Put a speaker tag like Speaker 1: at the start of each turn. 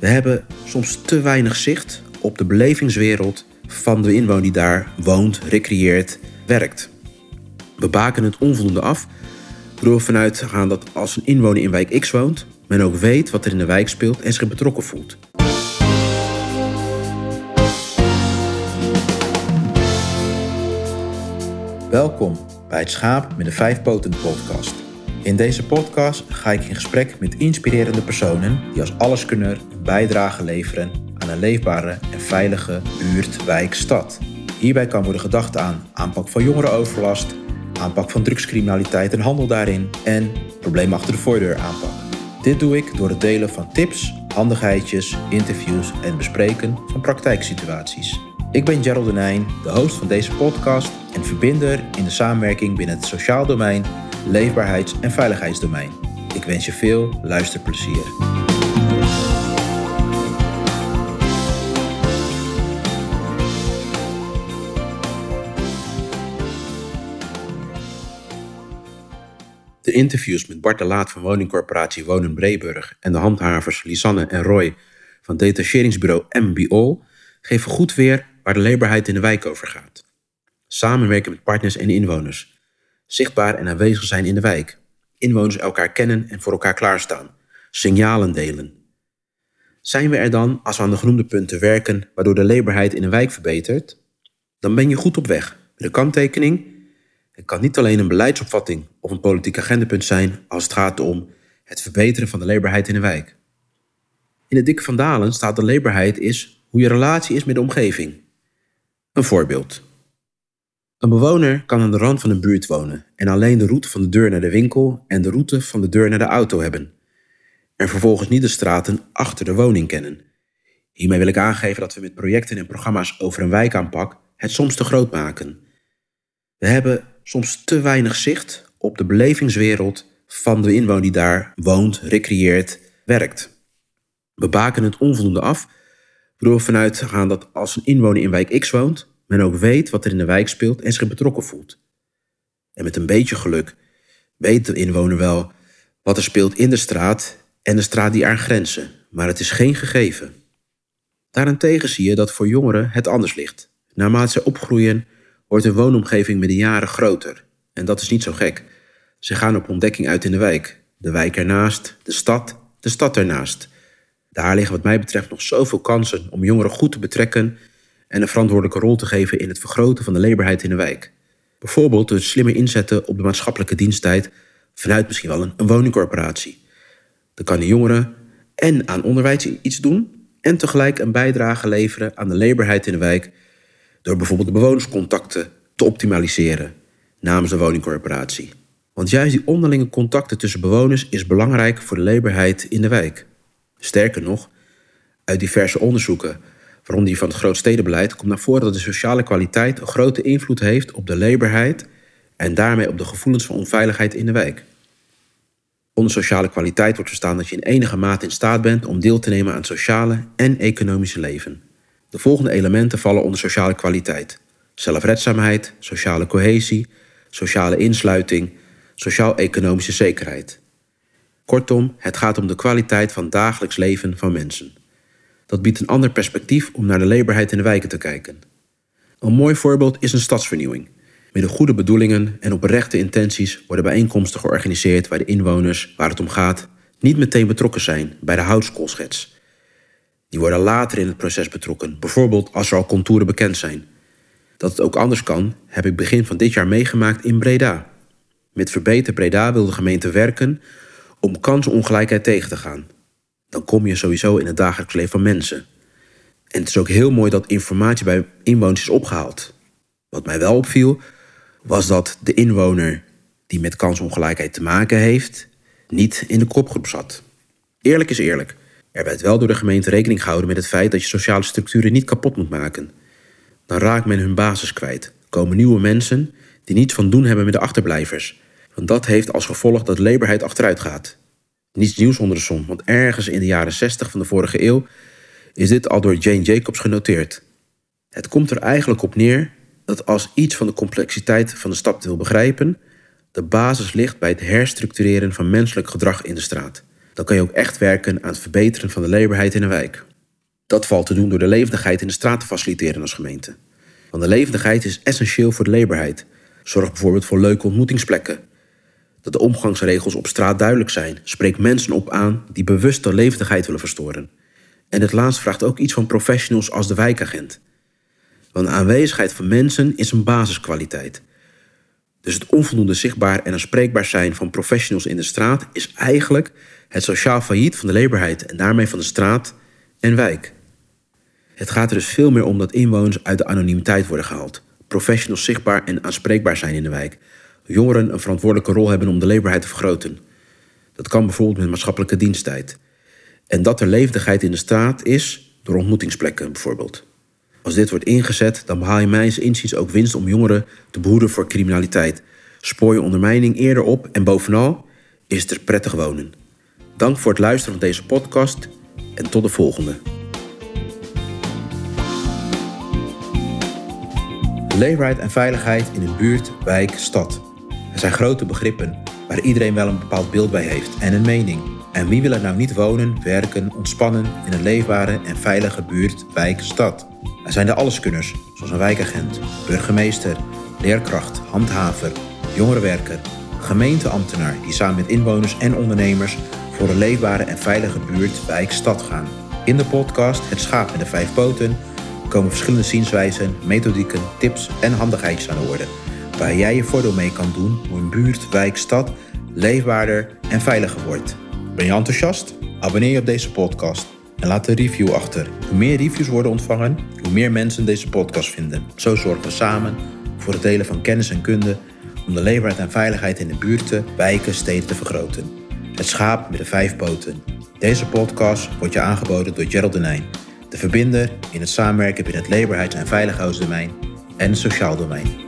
Speaker 1: We hebben soms te weinig zicht op de belevingswereld van de inwoner die daar woont, recreëert, werkt. We baken het onvoldoende af door vanuit te gaan dat als een inwoner in wijk X woont, men ook weet wat er in de wijk speelt en zich betrokken voelt. Welkom bij het Schaap met de Vijf Poten podcast. In deze podcast ga ik in gesprek met inspirerende personen die als alleskunner een bijdrage leveren aan een leefbare en veilige buurt, wijk, stad. Hierbij kan worden gedacht aan aanpak van jongerenoverlast, aanpak van drugscriminaliteit en handel daarin en probleem achter de voordeur aanpak. Dit doe ik door het delen van tips, handigheidjes, interviews en bespreken van praktijksituaties. Ik ben Gerald Denijn, de host van deze podcast en verbinder in de samenwerking binnen het sociaal domein, leefbaarheids- en veiligheidsdomein. Ik wens je veel luisterplezier. De interviews met Bart de Laat van woningcorporatie Wonen Breeburg en de handhavers Lisanne en Roy van detacheringsbureau MBO geven goed weer waar de leefbaarheid in de wijk over gaat. Samenwerken met partners en inwoners. Zichtbaar en aanwezig zijn in de wijk. Inwoners elkaar kennen en voor elkaar klaarstaan. Signalen delen. Zijn we er dan als we aan de genoemde punten werken waardoor de leefbaarheid in een wijk verbetert? Dan ben je goed op weg. De kanttekening, het kan niet alleen een beleidsopvatting of een politiek agendapunt zijn als het gaat om het verbeteren van de leefbaarheid in een wijk. In het dikke van Dalen staat de leefbaarheid is hoe je relatie is met de omgeving. Een voorbeeld. Een bewoner kan aan de rand van een buurt wonen en alleen de route van de deur naar de winkel en de route van de deur naar de auto hebben. En vervolgens niet de straten achter de woning kennen. Hiermee wil ik aangeven dat we met projecten en programma's over een wijkaanpak het soms te groot maken. We hebben soms te weinig zicht op de belevingswereld van de inwoner die daar woont, recreëert, werkt. We baken het onvoldoende af door we vanuit gaan dat als een inwoner in wijk X woont, men ook weet wat er in de wijk speelt en zich betrokken voelt. En met een beetje geluk weet de inwoner wel wat er speelt in de straat en de straat die aan grenzen, maar het is geen gegeven. Daarentegen zie je dat voor jongeren het anders ligt. Naarmate ze opgroeien, wordt hun woonomgeving met de jaren groter. En dat is niet zo gek. Ze gaan op ontdekking uit in de wijk. De wijk ernaast, de stad, de stad ernaast. Daar liggen wat mij betreft nog zoveel kansen om jongeren goed te betrekken en een verantwoordelijke rol te geven in het vergroten van de leefbaarheid in de wijk. Bijvoorbeeld door slimmer inzetten op de maatschappelijke diensttijd vanuit misschien wel een, een woningcorporatie. Dan kan de jongeren en aan onderwijs iets doen en tegelijk een bijdrage leveren aan de leefbaarheid in de wijk door bijvoorbeeld de bewonerscontacten te optimaliseren namens de woningcorporatie. Want juist die onderlinge contacten tussen bewoners is belangrijk voor de leefbaarheid in de wijk. Sterker nog, uit diverse onderzoeken, waaronder die van het grootstedenbeleid, komt naar voren dat de sociale kwaliteit een grote invloed heeft op de leefbaarheid en daarmee op de gevoelens van onveiligheid in de wijk. Onder sociale kwaliteit wordt verstaan dat je in enige mate in staat bent om deel te nemen aan het sociale en economische leven. De volgende elementen vallen onder sociale kwaliteit: zelfredzaamheid, sociale cohesie, sociale insluiting, sociaal-economische zekerheid. Kortom, het gaat om de kwaliteit van dagelijks leven van mensen. Dat biedt een ander perspectief om naar de leefbaarheid in de wijken te kijken. Een mooi voorbeeld is een stadsvernieuwing. Met de goede bedoelingen en oprechte intenties worden bijeenkomsten georganiseerd waar de inwoners, waar het om gaat, niet meteen betrokken zijn bij de houtskoolschets. Die worden later in het proces betrokken, bijvoorbeeld als er al contouren bekend zijn. Dat het ook anders kan, heb ik begin van dit jaar meegemaakt in Breda. Met Verbeter Breda wil de gemeente werken om kansenongelijkheid tegen te gaan. Dan kom je sowieso in het dagelijks leven van mensen. En het is ook heel mooi dat informatie bij inwoners is opgehaald. Wat mij wel opviel, was dat de inwoner die met kansongelijkheid te maken heeft, niet in de kopgroep zat. Eerlijk is eerlijk. Er werd wel door de gemeente rekening gehouden met het feit dat je sociale structuren niet kapot moet maken. Dan raakt men hun basis kwijt. Komen nieuwe mensen die niets van doen hebben met de achterblijvers. Want dat heeft als gevolg dat leefbaarheid achteruit gaat. Niets nieuws onder de zon, want ergens in de jaren 60 van de vorige eeuw is dit al door Jane Jacobs genoteerd. Het komt er eigenlijk op neer dat als iets van de complexiteit van de stad wil begrijpen, de basis ligt bij het herstructureren van menselijk gedrag in de straat. dan kan je ook echt werken aan het verbeteren van de leefbaarheid in een wijk. Dat valt te doen door de levendigheid in de straat te faciliteren als gemeente. Want de levendigheid is essentieel voor de leefbaarheid. Zorg bijvoorbeeld voor leuke ontmoetingsplekken. Dat de omgangsregels op straat duidelijk zijn. Spreek mensen op aan die bewust de levendigheid willen verstoren. En het laatste vraagt ook iets van professionals als de wijkagent. Want de aanwezigheid van mensen is een basiskwaliteit. Dus het onvoldoende zichtbaar en aanspreekbaar zijn van professionals in de straat is eigenlijk het sociaal failliet van de leefbaarheid en daarmee van de straat en wijk. Het gaat er dus veel meer om dat inwoners uit de anonimiteit worden gehaald, professionals zichtbaar en aanspreekbaar zijn in de wijk, jongeren een verantwoordelijke rol hebben om de leefbaarheid te vergroten. Dat kan bijvoorbeeld met maatschappelijke diensttijd. En dat er levendigheid in de straat is door ontmoetingsplekken bijvoorbeeld. Als dit wordt ingezet, dan behaal je mijns inziens ook winst om jongeren te behoeden voor criminaliteit. Spoor je ondermijning eerder op en bovenal is het er prettig wonen. Dank voor het luisteren van deze podcast en tot de volgende. Leefbaarheid en veiligheid in een buurt, wijk, stad. Er zijn grote begrippen waar iedereen wel een bepaald beeld bij heeft en een mening. En wie wil er nou niet wonen, werken, ontspannen in een leefbare en veilige buurt, wijk, stad? Er zijn de alleskunners, zoals een wijkagent, burgemeester, leerkracht, handhaver, jongerenwerker, gemeenteambtenaar die samen met inwoners en ondernemers voor een leefbare en veilige buurt, wijk, stad gaan. In de podcast Het Schaap met de Vijf Poten komen verschillende zienswijzen, methodieken, tips en handigheidjes aan de orde. Waar jij je voordeel mee kan doen hoe een buurt, wijk, stad leefbaarder en veiliger wordt. Ben je enthousiast? Abonneer je op deze podcast en laat een review achter. Hoe meer reviews worden ontvangen, hoe meer mensen deze podcast vinden. Zo zorgen we samen voor het delen van kennis en kunde om de leefbaarheid en veiligheid in de buurten, wijken, steden te vergroten. Het schaap met de vijf poten. Deze podcast wordt je aangeboden door Gerald Denijn, de verbinder in het samenwerken binnen het leefbaarheids- en veiligheidsdomein en het sociaal domein.